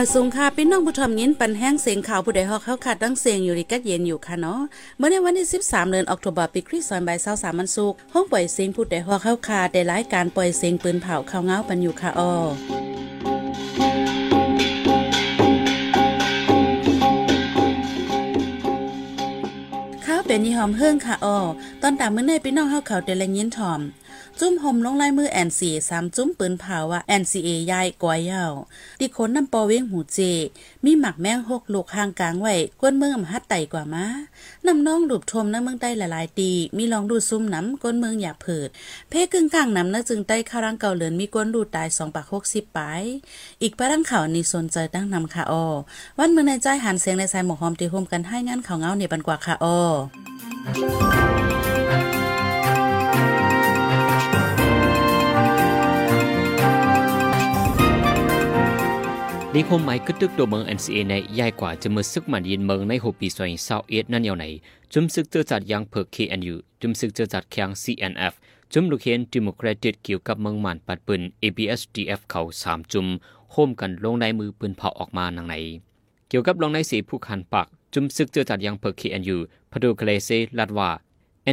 มาสูงค่ะพี่น้องผู้ทำยินปันแห้งเสียงข่าวผู้ใดฮอกเข้าขาดตั้งเสียงอยู่ริกัดเย็นอยู่ค่ะเนาะเมื่อในวันที่ 13 เดือนออกตุลาปีคริสต์ศักราช23มันสุกห้องปล่อยเสียงผู้ใดฮอกเข้าขาดได้รายการปล่อยเสียงปืนเผาข่าวเงาปันอยู่ค่ะอ้อข้าวเป็นยี่หอมเฮิ่งค่ะอ้อตอนตามมื้อในพี่น้องเฮาเขาแต่ละยินถ่อมจุ้มหมลงลายมือแอนซีสามจุ้มปืนเผาว่า NCA ยายกวยยาวติคนน้ำปอเว้งหูเจ มีหมักแมงหกลูกห่างกลางไว้กวนเมืองฮัดไตกว่ามาน้ำน้องดูบทมน้ำเมืองใต้หลายๆตี มีลองดูซุ่มน้ำก้นเมืองอย่าเผิด เพกึ่งกลางน้ำนะจึงใต้ข้ารังเก่าเหลือนมีก้นดูตายสองปากหกสิบปายอีกประรังข่าวนี้สนใจตั้งนำค่ะออวันเมืองในใจหันเสียงในสายหมอกหอมตีโฮมกันให้งานข่าวเงาเนี่ยบันกว่าค่ะออ นิคมหมายกึตึกตัวเมือง NCA ในใหญ่กว่าจะมือซึกมันยินเมืองในหัวปีซอยเศร้าเอ็ดนั่นยาวไหนจุมซึกเจอจัดยังเพิก KNU จุมซึกเจอจัดแข่ง CNF จุมลูกเห็นดิโมแครติกเกี่ยวกับเมืองมันปัดปืน ABSDF เขาสามจุมโฮมกันลงในมือปืนเผาออกมานังไหน เกี่ยวกับลงในสีผู้คันปัก จุมซึกเจอจัดยังเพิก KNU พดูเคลเซลัดว่า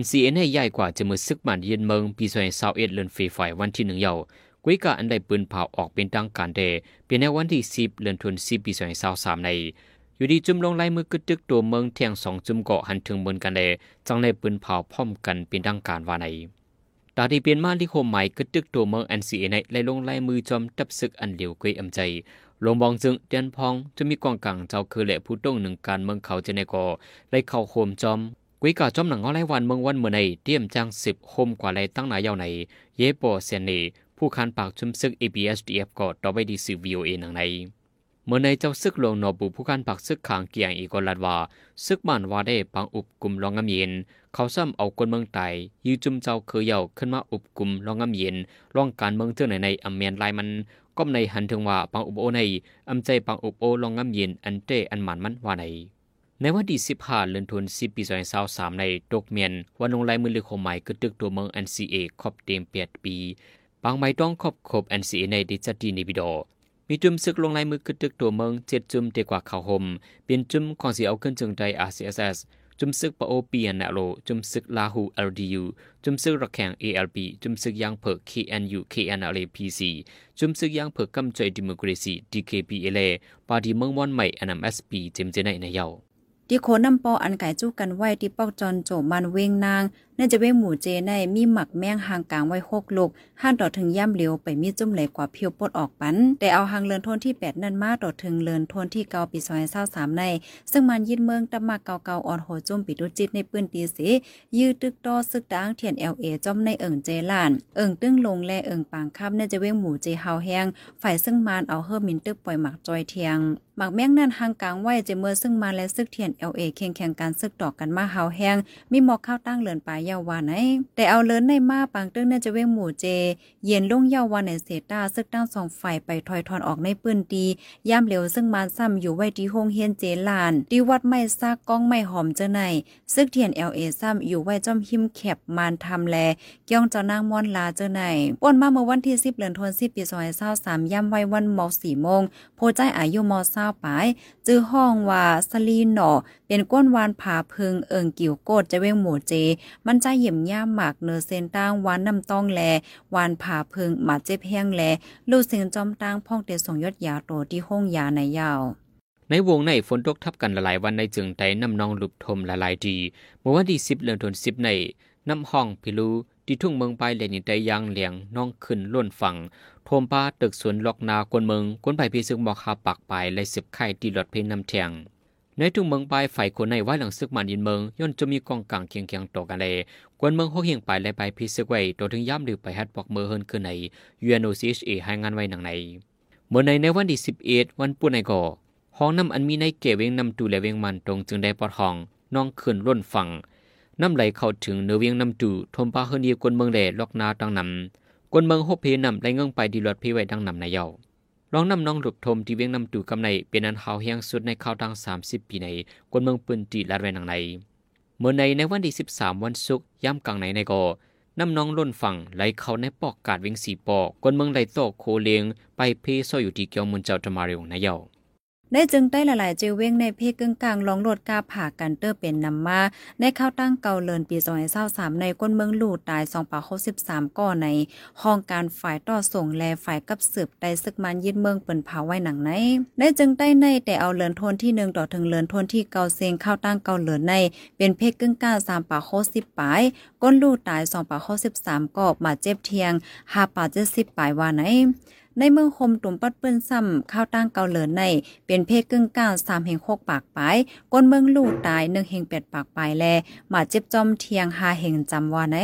NCA ในใหญ่กว่าจะมือซึกมันยินเมืองปีซอยเศร้าเอ็ดเลือนฟรีไฟวันที่หนึ่งเยา กุยกาอันใดปืนเผาออกเป็นทางการเดเป็นในวันที่สิบเดือนธันวาคมปีสองพันสามในอยู่ดีจุ่มลงลายมือกึดตึกตัวเมืองเทียงสองจุ่มเกาะหันถึงบนกันเดจังในปืนเผาพร้อมกันเป็นทางการว่าในตาที่เปลี่ยนมาที่โคมใหมายกึดตึกตัวเมือง NCA ในไล่ลงลายมือจอมตับศึกอันเหลียวกุยอำใจลงบองจึงเตียนพองจะมีกองกลางเจ้าคือแหละผู้ต้องหนึ่งการเมืองเขาเจะในกอไล่เข้าโคมจอมกุยกาจอมหนังเอาไล่วันเมืองวันเมื่อในเตรียมจ้างสิบโคมกว่าไล่ตั้งหนายาวในเยโปเซนเน ผู้คันปากชุมซึก ABSDF ก็ต่อไปดีสื่อ VOA หนังในเมื่อในเจ้าซึกหลวงนอบุผู้คันปากซึกขางเกียงอีกลัดว่าซึกบ้านว่าได้ปังอุบกลุ่มรองงำเย็น เขาซ้ำเอาคนเมืองไตยืจุมเจ้าเคยเย่าขึ้นมาอุบกลุ่มรองงำเย็นร่องการเมืองเจ้าไหนในอเมียนลายมันก้มในหันถึงว่าปังอุบโอในอำใจปังอุบโอรองงำเย็นอันเตอันหมันมันว่าในในวันที่สิบห้าเดือนธันวาคมปีสองพันสามในตกเมียนวันลงลายมือเลือขหมายกึดตึกตัวเมือง NCA ครอบเต็มเปียด ปีบางไม่ต้องครบครบ NCA ในดิจิตีนิบิโดมีจุ่มซึกลงลายมือกึดตึกตัวเมืองเจ็ดจุ่มเดีกว่าข่าวหมเป็นจุ่มของเสียเอาขึ้นจึงใจ RCSS จุ่มซึกปโอเปียนาโล จุ่มซึกลาหู LDU จุ่มซึกระแข่ง ALP จุ่มซึกยางเผิก KNU KNLA PC จุ่มซึกยางเผิกกำใจดิโมกรีซี DKPLA ปาร์ตี้เมืองวันใหม่ NMSP เจมเจในในเยาที่โคน้ำปออันไก่จู้กันไว้ที่ปอกจอนโจมันเวงนางน่าจะเว้หมูเจในมีหมักแมงหางกลางไว้หกลูกห้านต่อถึงย่ำเหลียวไปมีจุ่มเหลกกว่าเพียวปดออกปัน แต่เอาหางเลินทนที่แปดนั่นมาต่อถึงเลินทนที่เกาปีซอยเศร้าสามใน ซึ่งมันยิดเมืองตะมากเกาเกาอ่อนโหจุ่มปิดุจิตในปืนตีสียืดตึกตอซึกดังเทียนเอลเอจอมในเอิงเจลาน เอิงตึ้งลงแลเอิงปางคับน่าจะเว้หมูเจเฮาแห้งฝ่ายซึ่งมันเอาเฮอร์มินตึกปล่อยหมักจอยเทียงหมักแมงนั่นหางกลางไว้เจเมื่อซึ่งมาและซึกเทียนเอลเอเคียงแข่งการซึกต่อกันมาเฮาแห้งมีหมอกข้าวตั้งเลินปลายาวานไหนแต่เอาเลินในมาปางตึ้งน่าจะเว้งหมู่เจ เย็นลงเยาวันในเสตาซึกตั้งสองฝ่ายไปถอยทอนออกในปืนตีย่ามเหลวซึ่งมานซ้ำอยู่ไว้ที่ห้องเฮียนเจลานที่วัดไม่ซากก้องไม่หอมเจาไหนซึกเทียนเอลเอซ้ำอยู่ไว้จอมหิมแคบมานทำแลเกี่ยงเจ้านางม่อนลาเจาไหนป่นมาเมื่อวันที่สิบเดือนธันวาคมปีสองพันสามย่ำไว้วันมอสี่โมงโพใจอายุมอเศร้าปายจื้อห้องว่าสลีนหนอเป็นก้นวานผาพึงเอิงกิ่วโกดจะเว้งหมู่เจ มันใจเหี่ยมย่ามหมากเนอเซนตั้งวานน้ำต้องแล วานผาพึงหมาเจ็บแห้งแล ลูกเสียงจอมตั้งพ่องเตส่งยศยาโตที่ห้องยาในยาวในวงในฝนตกทับกันหลายวันในจึงไตน้ำนองหลุบทมละลายดีเมื่อวันที่สิบเดือนธันวาคมในน้ำห้องพิลูที่ทุ่งเมืองไปเลนิไตยางเหลียงน้องขึ้นล้นฝั่งโทมป้าตึกสวนล็อกนากวนเมืองกวนไปพีซึ่งบอกคาปักไปและสิบไข่ตีหลอดเพนน้ำแทง ในทุ่งเมืองปลายฝ่ายคนในไว้หลังซึกมันยินเมืองย่นจะมีกองกลางเคียงเคียงต่อกันเลยกวนเมืองหกเฮียงไปและไปพิซึกไว้ตัวถึงย่ำหรือไปฮัดปอกเมือเฮินขึ้นใน UNOCHA ให้งานไว้หนังในเมื่อในในวันที่สิบเอ็ดวันปุ่นในก่อห้องน้ำอันมีในเกเวงนำตูและเวงมันตรงจึงได้ปอดห้องน้องขึ้นล้นฝั่งน้ำไหลเข้าถึงเนื้อเวียงน้ำตูทมปาเฮินเยียกวนเมืองแหล่ล็อกนาตั้งนำกวนเมืองหกเพนำไหลเงื่งไปดีรถพีไว้ดังนำในเยา ลองนำน้องหลบทมที่เวียงนำตูกำในเป็นอันหาวเฮียงสุดในข่าวตั้งสามสิบปีในกวนเมืองปืนตีลาดไว้หนังในเมื่อในในวันที่สิบสามวันศุกร์ย่ำกลางในในก่อน้ำน้องล้นฝั่งไหลเข้าในปอกกาดเวียงสีปอกกวนเมืองไหลโตโคเลงไปเพซอยอยู่ที่เกียวมุนเจ้าจมาเรียวในเยา ได้จึงได้หลายๆเจเว้งในเพกึ่งกลางลองโหลดกาผ่ากันเตอร์เป็นนำมาในข้าตั้งเก่าเลินปี2023ในก้นเมืองลู่ตาย2ป่า63ก่อในห้องการฝ่ายต่อส่งแลฝ่ายกับสืบได้ศึกมันยึดเมืองเปิ้นเผาไว้หนังไหนได้จึงได้ในแต่เอาเลินทนที่1ต่อถึงเลินทนที่เก่าเซงเข้าตั้งเก่าเลินใน เป็นเพกกึ่งกลาง3ป่า60ปลาย ก้นลู่ตาย2ป่า63ก่อมาเจ็บเทียง5ป่า70ปลายว่าไหน ในเมืองคมตุ่มปัดเปิ้นซ้ำข้าวตั้งเกาเหลินใน เป็นเพศกึ่งก้าวสามแห่งโคกปากปลายก้นเมืองลู่ตายหนึ่งแห่งแปดปากปลายแลมาเจ็บจอมเทียงหาแห่งจำว่าใน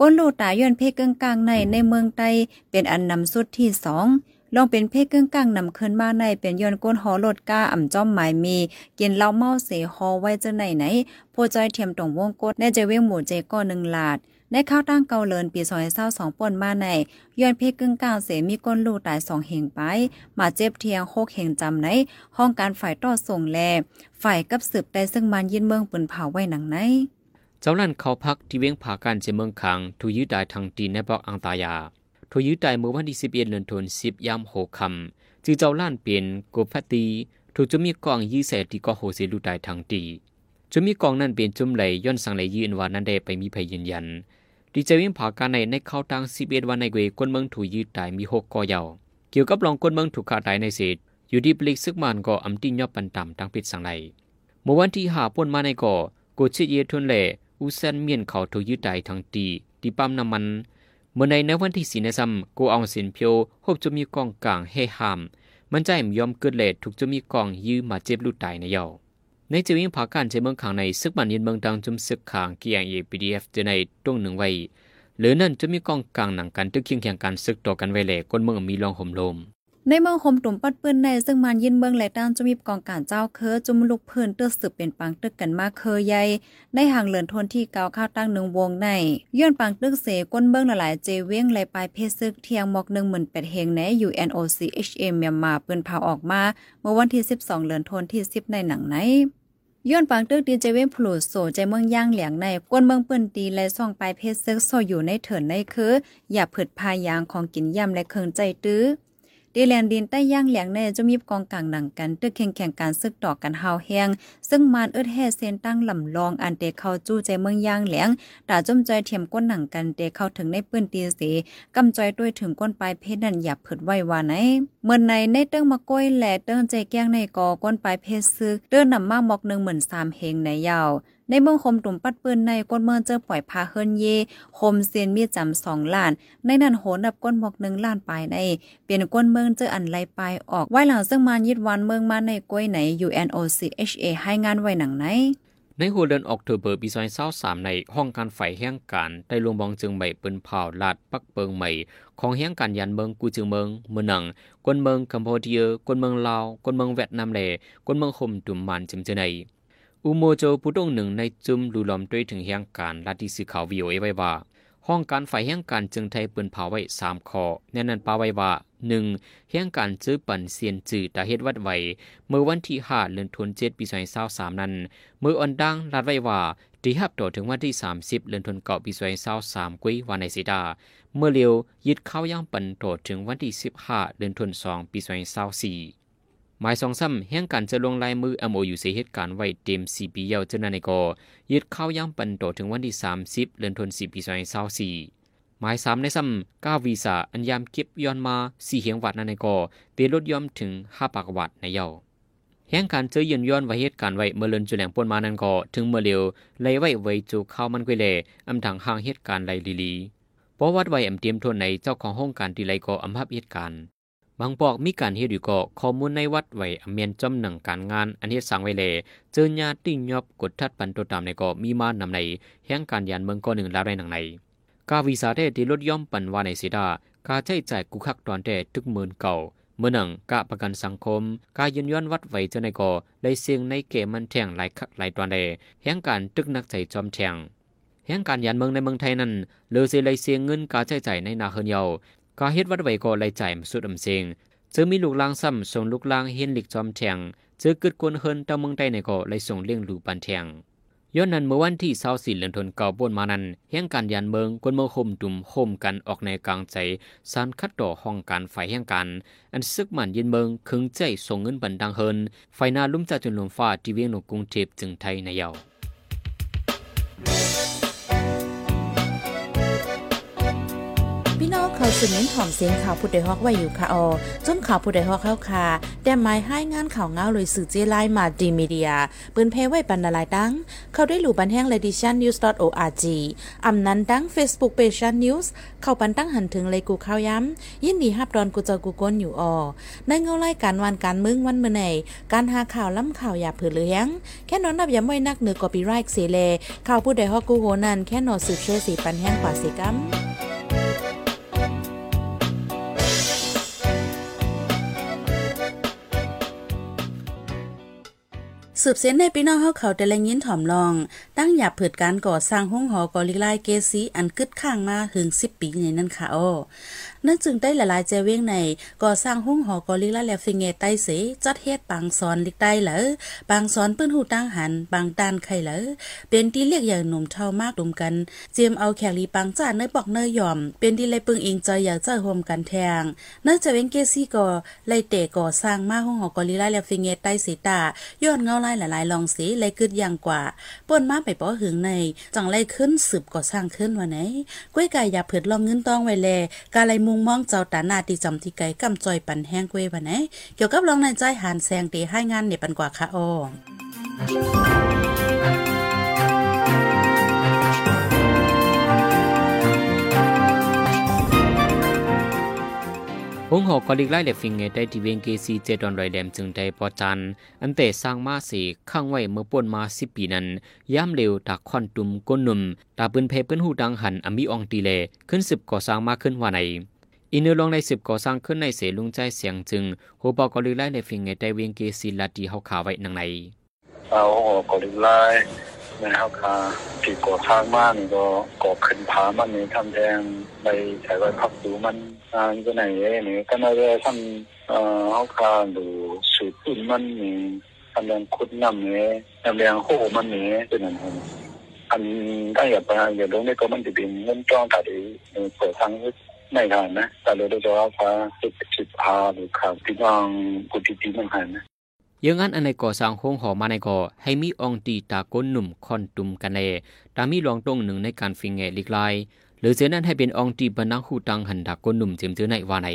ก้นลู่ตายย้อนเพศกึ่งกลางในในเมืองใต้เป็นอันนำสุดที่สอง ลองเป็นเพศกึ่งกลางนำขึ้นมาในเป็นย้อนก้นหอรถก้าอ่ำจอมหมายมี กินเหล้าเมาเสหอไว้จะไหนไหนโพจอยเทียมตรงวงกดแน่จะเว้งหมูเจก้อหนึ่งลาดในข้าวตั้งเกาเลินปีซอยเศร้าสองป่นมาในย้อนเพกึ่งกลางเสมีก้นลูตายสองเหงไป มาเจ็บเทียงโคกเหงจำในห้องการฝ่ายต่อส่งแล ฝ่ายกับสืบได้ซึ่งมันยินเมืองปืนเผาไว้หนังในเจ้าลั่นเขาพักที่เวียงผาการเจเมืองคังถูยืดได้ทางตีในบอกอังตายา ถูยืดได้เมื่อวันที่สิบเอ็ดเดือนธันวาคมยามโหคำจือเจ้าลั่นเปลี่ยนกบพัตีถูกจมีกองยี่แสที่ก็โหเสลูได้ทางตีจมีกองนั้นเป็นจุ่มไหลย้อนสังไหลยืนว่านั้นได้ไปมีพยยืนยันดีเจวิ่งผาการในในเข้าตังสิบเอ็ดวันในเวก้นเมืองถูยืดตายมีหกกอยาวเกี่ยวกับลองก้นเมืองถูกขาดตายในเศษอยู่ดีปลิกซึกมันก็อำติยอบปันต่ำตั้งปิดสังไหลเมื่อวันที่หาป่นมาในก่อกูชิเยทุนเล่อุเซนเมียนเขาถูยืดตายทั้งตีตีปั๊มน้ำมัน เมื่อในในวันที่สี่ในซ้ำกูเอาสินเพียวพบจะมีกองกลางให้หาม มันใจมยอมเกิดเลทถูกจะมีกองยื้อมาเจ็บลูดตายในเยาในจีวิ่งผาการใช้เมืองขังในซึกมันยินเมืองดังจุมซึกขางเกียงเอพีดีเอฟจะในตรงหนึ่งไว้หรือนั่นจะมีกองกลางหนังกันตึกเคียงเคียงกันซึกต่อกันไว้เลยก้นเมืองมีรองห่มลม ในเมืองคมตุ่มปัดปืนในซึ่งมันยินเมืองและด้านจะมีกองการเจ้าเคอจุมลุกเพิ่นเตื้อสืบเป็นปังตึกกันมาเคอใหญ่ในห่างเลินทนที่เกาข้าวตั้งหนึ่งวงในย้อนปังตึกเสก้นเมืองหลายเจเว้งไหลปลายเพศซึกเทียงหมอกหนึ่งหมื่นแปดเฮงใน UNOCHA เมียนมาปืนเผาออกมาเมื่อวันที่ 12เดือนธันที่ 10 ในหนังไหนย้อนปังตึกดีเจเว้นพลูโซใจเมืองย่างเหลียงในกวนเมืองปิ้นตีและซ่องปลายเพชรซึกโซอยู่ในเถินในคือ อย่าผึดพายางของกินย่ำและเคิงใจตื้อ ดีแลนดินใต้ย่างเหลียงในจะมีกองกลางหนังกันตึกแข่งแข่งการซึกต่อกันหาวแหงซึ่งมานเอิดแห่เซนตั้งลำลองอันเตเข้าจู้ใจเมืองย่างเหลียงตาจมจอยเทียมก้นหนังกันเตเข้าถึงในปืนตีสีกำจอยด้วยถึงก้นปลายเพชรนั่นอย่าผึดไว้ว่าไหนเมื่อในในเติ้งมาก้อยแหล่เติ้งใจแก้งในกอก้นปลายเพชรซึกเติ้นนำมากมอกหนึ่งเหมือนสามเฮงในยาว ในเมืองคมตุ่มปัดปืนในก้นเมืองเจอปล่อยพาเฮิรนเยคมเซียนมีจำสองล้าน ในนั้นโหนับก้นหมอกหนึ่งล้านปลายใน เปลี่ยนก้นเมืองเจออันไลปลายออกไว้หลังซึ่งมายึดวันเมืองมาในก้อยไหน UNOCHA ให้งานไว้หนังไหนในหัวเดือนออกเทอเบอร์ปีซอยเศร้าสามในห้องการไฟแห่งการได้ลงบองจึงใบเปิ้นเผาลาดปักเปิงใหม่ ของแห่งการยันเมืองกูจึงเมืองเมืองหนังกวนเมืองกัมพูเดียกวนเมืองลาวกวนเมืองเวียดนามแลกวนเมืองคมตุ่มมันจิมเจอใน อุโมโจผู้ต้องหนึ่งในจุมลูลอมด้วยถึงแห่งการลัดที่สื่อข่าววีโอเอไว้ว่า ห้องการฝ่ายแห่งการจึงไทยปืนเผาไว้สามข้อแน่นันปาไว้ว่าหนึ่งแห่งการซื้อปั่นเซียนจืดตาเฮ็ดวัดไว้เมื่อวันที่ห้าเดือนธันวาคมปีสองพันสามนั้นเมื่ออ่อนดังลัดไว้ว่าตีหับต่อถึงวันที่สามสิบเดือนธันวาคมปีสองพันสามกุ้ยวันในสีดา เมื่อเร็วยึดเข้าย่างปั่นต่อถึงวันที่สิบห้าเดือนธันวาคมปีสองพันสี่ หมายสองซ้ำแห่งการจะลงลายมือ MOU เสียเหตุการณ์ไว้เต็มสี่ปียาวเจ้าหน้าในก็ยึดเข้าย่างปันต่อถึงวันที่สามสิบเดือนธันวาคมปีสองพันสี่หมายสามในซ้ำก้าวีซ่าอันยามเก็บย้อนมาสี่เหียงวัดนั่นในก็เตีลดย่อมถึงห้าปากวัดในเยาแห่งการเจอยืนย้อนไว้เหตุการณ์ไว้เมื่อเลินจุแหลงปนมานันก็ถึงเมื่อเร็วไล่ไว้ไว้จูเข้ามันกุยเล่อำทางห่างเหตุการณ์ไลลีลีเพราะวัดไว้อำเตรียมทนในเจ้าของห้องการที่ไลก็อำพับเหตุการณ์ บางปอกมีการเฮ็ดอยู่ก็ข้อมูลในวัดไว้อเมียนจำหนังการงาน อันเฮ็ดสั่งไว้แลเจอญาติยอบกดทัดปันตัวตามในก็มีมานำในแห่งการยานเมืองก็หนึ่งลาได้หนังในกาวีซาเทที่ลดย่อมปันว่าในสิดากาใช้จ่ายกุคักตอนแต่ทึกหมื่นเก่าเมื่อหนังกะประกันสังคม กายืนย้อนวัดไว้เจ้าในก็ได้เสียงในเกมันแทงหลายคักหลายตอนใดแห่งการตึกนักใจจอมแทงแห่งการยานเมืองในเมืองไทยนั้นเลอเสเลยเสียงเงินกาใช้จ่ายในนาเฮนเยา กาเฮ็ดวัดไว้ก็เลยจ่ายสุดอำเซงเจอมีลูกลางซ้ำส่งลูกลางเห็นหลิกจอมแทงเจอกึดกวนเฮินตาเมืองใต้ในก็เลยส่งเลี้ยงลูกปันแทงย้อนนั้นเมื่อวันที่24เดือนธันวาคมมานั้นเฮียงการยานเมืองกวนเมืองคมตุ่มโฮมกันออกในกลางใจสารคัดต่อห้องการไฟแห่งการอันซึกมันยินเมืองคึงใจส่งเงินบันดังเฮินไฟนาลุ่มจ่าจนลมฟ้าที่เวียงหนกรุงเทพจึงไทยในเยา เขาสืบเน้นถ่อมเสียงข่าวผู้ใดฮอกไว้อยู่ค่ะออจนข่าวผู้ใดฮอกเข้าค่ะแต่หมายให้งานข่าวเงาเลยสื่อเจไลมาดีมีเดียปืนเพไว้ปันนาลายดัง เขาได้หลู่บันแห้ง l e d i t i o n news org อำนั้นดัง Facebook page news เข้าปันตั้งหันถึงเลยกูข้าวย้ำยินดีฮับดอนกูเจอกูก้นอยู่ออในเงาไล่การวันการมึงวันเมื่อไหนการหาข่าวล้ำข่าวอย่าเผือเลี้ยงแค่นอนนับย้ำไว้นักเหนือกอปีไรค์เสเลข่าวผู้ใดฮอกกูโหนันแค่นอสืบเชื่อสีปันแห้งกว่าสีกัม สืบเส้นในพี่น้องเฮาเขาแต่ละยินถ่อมลอง ตั้งหยับเผิดการก่อสร้างห้องหอกอลิลายเกซีอันกึดข้างมาถึง 10 ปีในนั้นค่ะอ้อนั่นจึงได้หลายๆเจเว้งในก่อสร้างห้องหอกอลิลาและฟิงเงใต้เสจัดเฮ็ดปางสอนลิกใต้เหลอบางสอนปื้นหูตั้งหันบางด้านไข่เหลอเป็นที่เรียกอย่างหนุ่มเท่ามากรวมกันเจียมเอาแขกลีปังจ้าเนยบอกเนยยอม เป็นที่เลยปึงอิงใจอยากจะโฮมกันแทงเนื่องจากเว้งเกซี่ก่อไล่เตะก่อสร้างมาห้องหอกอลิลาและฟิงเงใต้เสตาย้อนเงาไล่หลายๆลองสีเลยกึดอย่างกว่าป่นมาไปป้อหึงในจังไล่ขึ้นสืบก่อสร้างขึ้นวันไหนกล้วยไก่อย่าเผิดลองเงินต้องไว้แลกาไลมุงมองเจ้าตานาตีจำที่ไก่กำจอยปันแห้งก้วยวันไหนเกี่ยวกับลองในใจหานแซงตีให้งานเนี่ยปันกว่าค่ะอ้อ หงหอกกอลิกไล่เล็ฟิงเงได้ที่เวีงเกซีเจดอนไรแดมจึงได้พอจัน อันเตสร้างมาสีข้างไว้เมื่อป่นมาสิปีนั้นย่ำเร็วตาคอนตุมก้นหนุ่มตาปืนเพเปิ้นหูดังหันอมีอองตีเลขึ้นสิบก่อสร้างมาขึ้นว่าไหนอินเนอร์ลองในสิบก่อสร้างขึ้นในเสลุงใจเสียงจึงโหบอกกอลิกไล่เล็ฟิงเงได้เวีงเกซีลาดีเฮาขาไว้นังไหนเอาออกกอลิ ไลนะครับค่ะปีก่อทางมากนี่ก็ก่อขึ้นผามันนี่ทำแทงไปใช้ไว้พักดูมันอ่าก็ไหนเนี่ก็น่าจะทำเอ่อเฮาคาดูสูตรปุ่นมันนี่ทำแรงคุดน้ำนี่ทำแรงโหมันนี่เป็นอันนั้นอันถ้าอย่าไปอย่าลงนี่ก็มันจะเป็นเงินจ้องตัดอีเปิดทางไม่ทันนะแต่เราจะว่าพาสิบสิบพาหรือข่าวที่น้องกุฏิที่มันหันนะ ยังงั้นอันในก่อสร้างโฮงหอมาในก่อให้มีองตีตาก้นหนุ่มคอนตุมกันแน่ตามีรองตรงหนึ่งในการฟิงแงลิกลายหรือเสียนั้นให้เป็นองตีบรรณังหูตังหันดาก้นหนุ่มเจิมเจอในวาไหน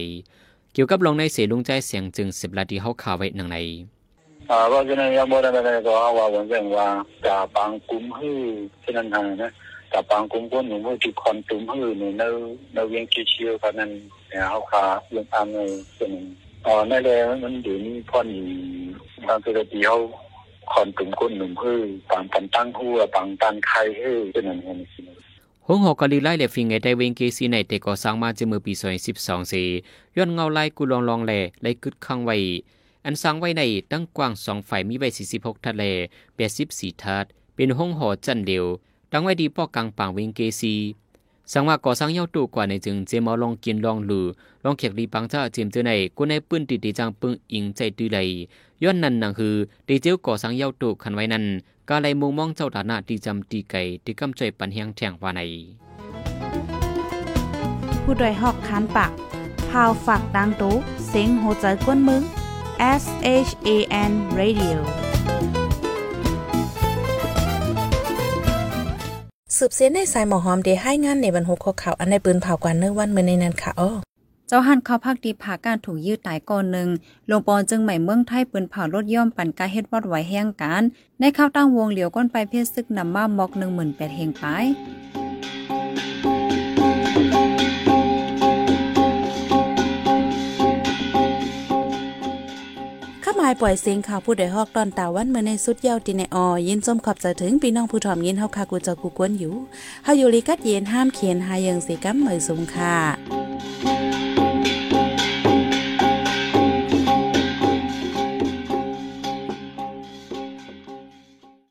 เกี่ยวกับรองในเสลุงใจเสียงจึงสิบลาดีเฮาขาไว้หนังไหนอ่าว่าฉะนั้นยังบ่ได้ได้ก็ว่าวันเรื่องว่าจะบางกลุ่มฮื้อฉะนั้นหานะจะบางกลุ่มคนหนูว่าที่คอนตุมฮื้อนี่ในในเวียงกิเชียวกันนั้นเนี่ยเฮาคาเรื่องตามในส่วน อ๋อในแหลมันเดี๋ยวนี้พ่อนบางทีเดียวคอนตุมคนหนุ่มฮื้อบางปันตั้งหัวบางตันไข่ฮื้อฉะนั้นเองหงหอกกะลีไล่และฟิงไงได้เวงเกซีในแต่ก่อสร้างมาจมือปี2012สีย้อนเงาไล่กุลองลองแลไล่กึดข้างไว้ อันสร้างไว้ในตั้งกว้างสองฝ่ายมีไว้46ทัดแล84ทัดเป็นห้องหอจันเดียวตั้งไว้ดีป้อกลางปางเวงเกซี สังว่าก่อสร้างเย้าตู้กว่าในจึงเจมาลองกินลองลือลองเขียกลีปังจ้าเจมเจอในกูในปื้นติดีจังปึงอิงใจตื้อไหลย้อนนั้นนังคือดีเจียวก่อสร้างเย้าตู้คันไว้นั้นกาไลมุงมองเจ้าฐานะตีจำตีไก่ที่กำใจปันเฮียงแทงว่าในผู้ดยหอกคานปากพาวฝากดังตู้เซ็งโหใจกวนมึง S H A N Radio สืบเสียในสายหมอหอมเดให้งานในบรรหุกข่าวอันในปืนเผากว่าเนื้อวันเมื่อในนั้นค่ะอ้อเจ้าหันเขาพักดีผาการถูกยืดตายก่อนหนึ่งลงปอนจึงใหม่เมืองไทยปืนเผารถย่อมปั่นกาเฮ็ดวัดไหวแห้งการในข้าวตั้งวงเหลียวก้นไปเพศซึกนำมามอกหนึ่งหมื่นแปดเฮงไปาหมายปล่อยเสียงข่าวผู้ใดฮอกตอนตาวันเมื่อในสุดเย้าติในออยินส้มขอบใจถึงพี่น้องผู้ถ่อมยินเฮาคากูเจอกูกวนอยู่เฮาอยู่ลีกัดเย็นห้ามเขียนหายังสิกัมเหมยสุงค่ะ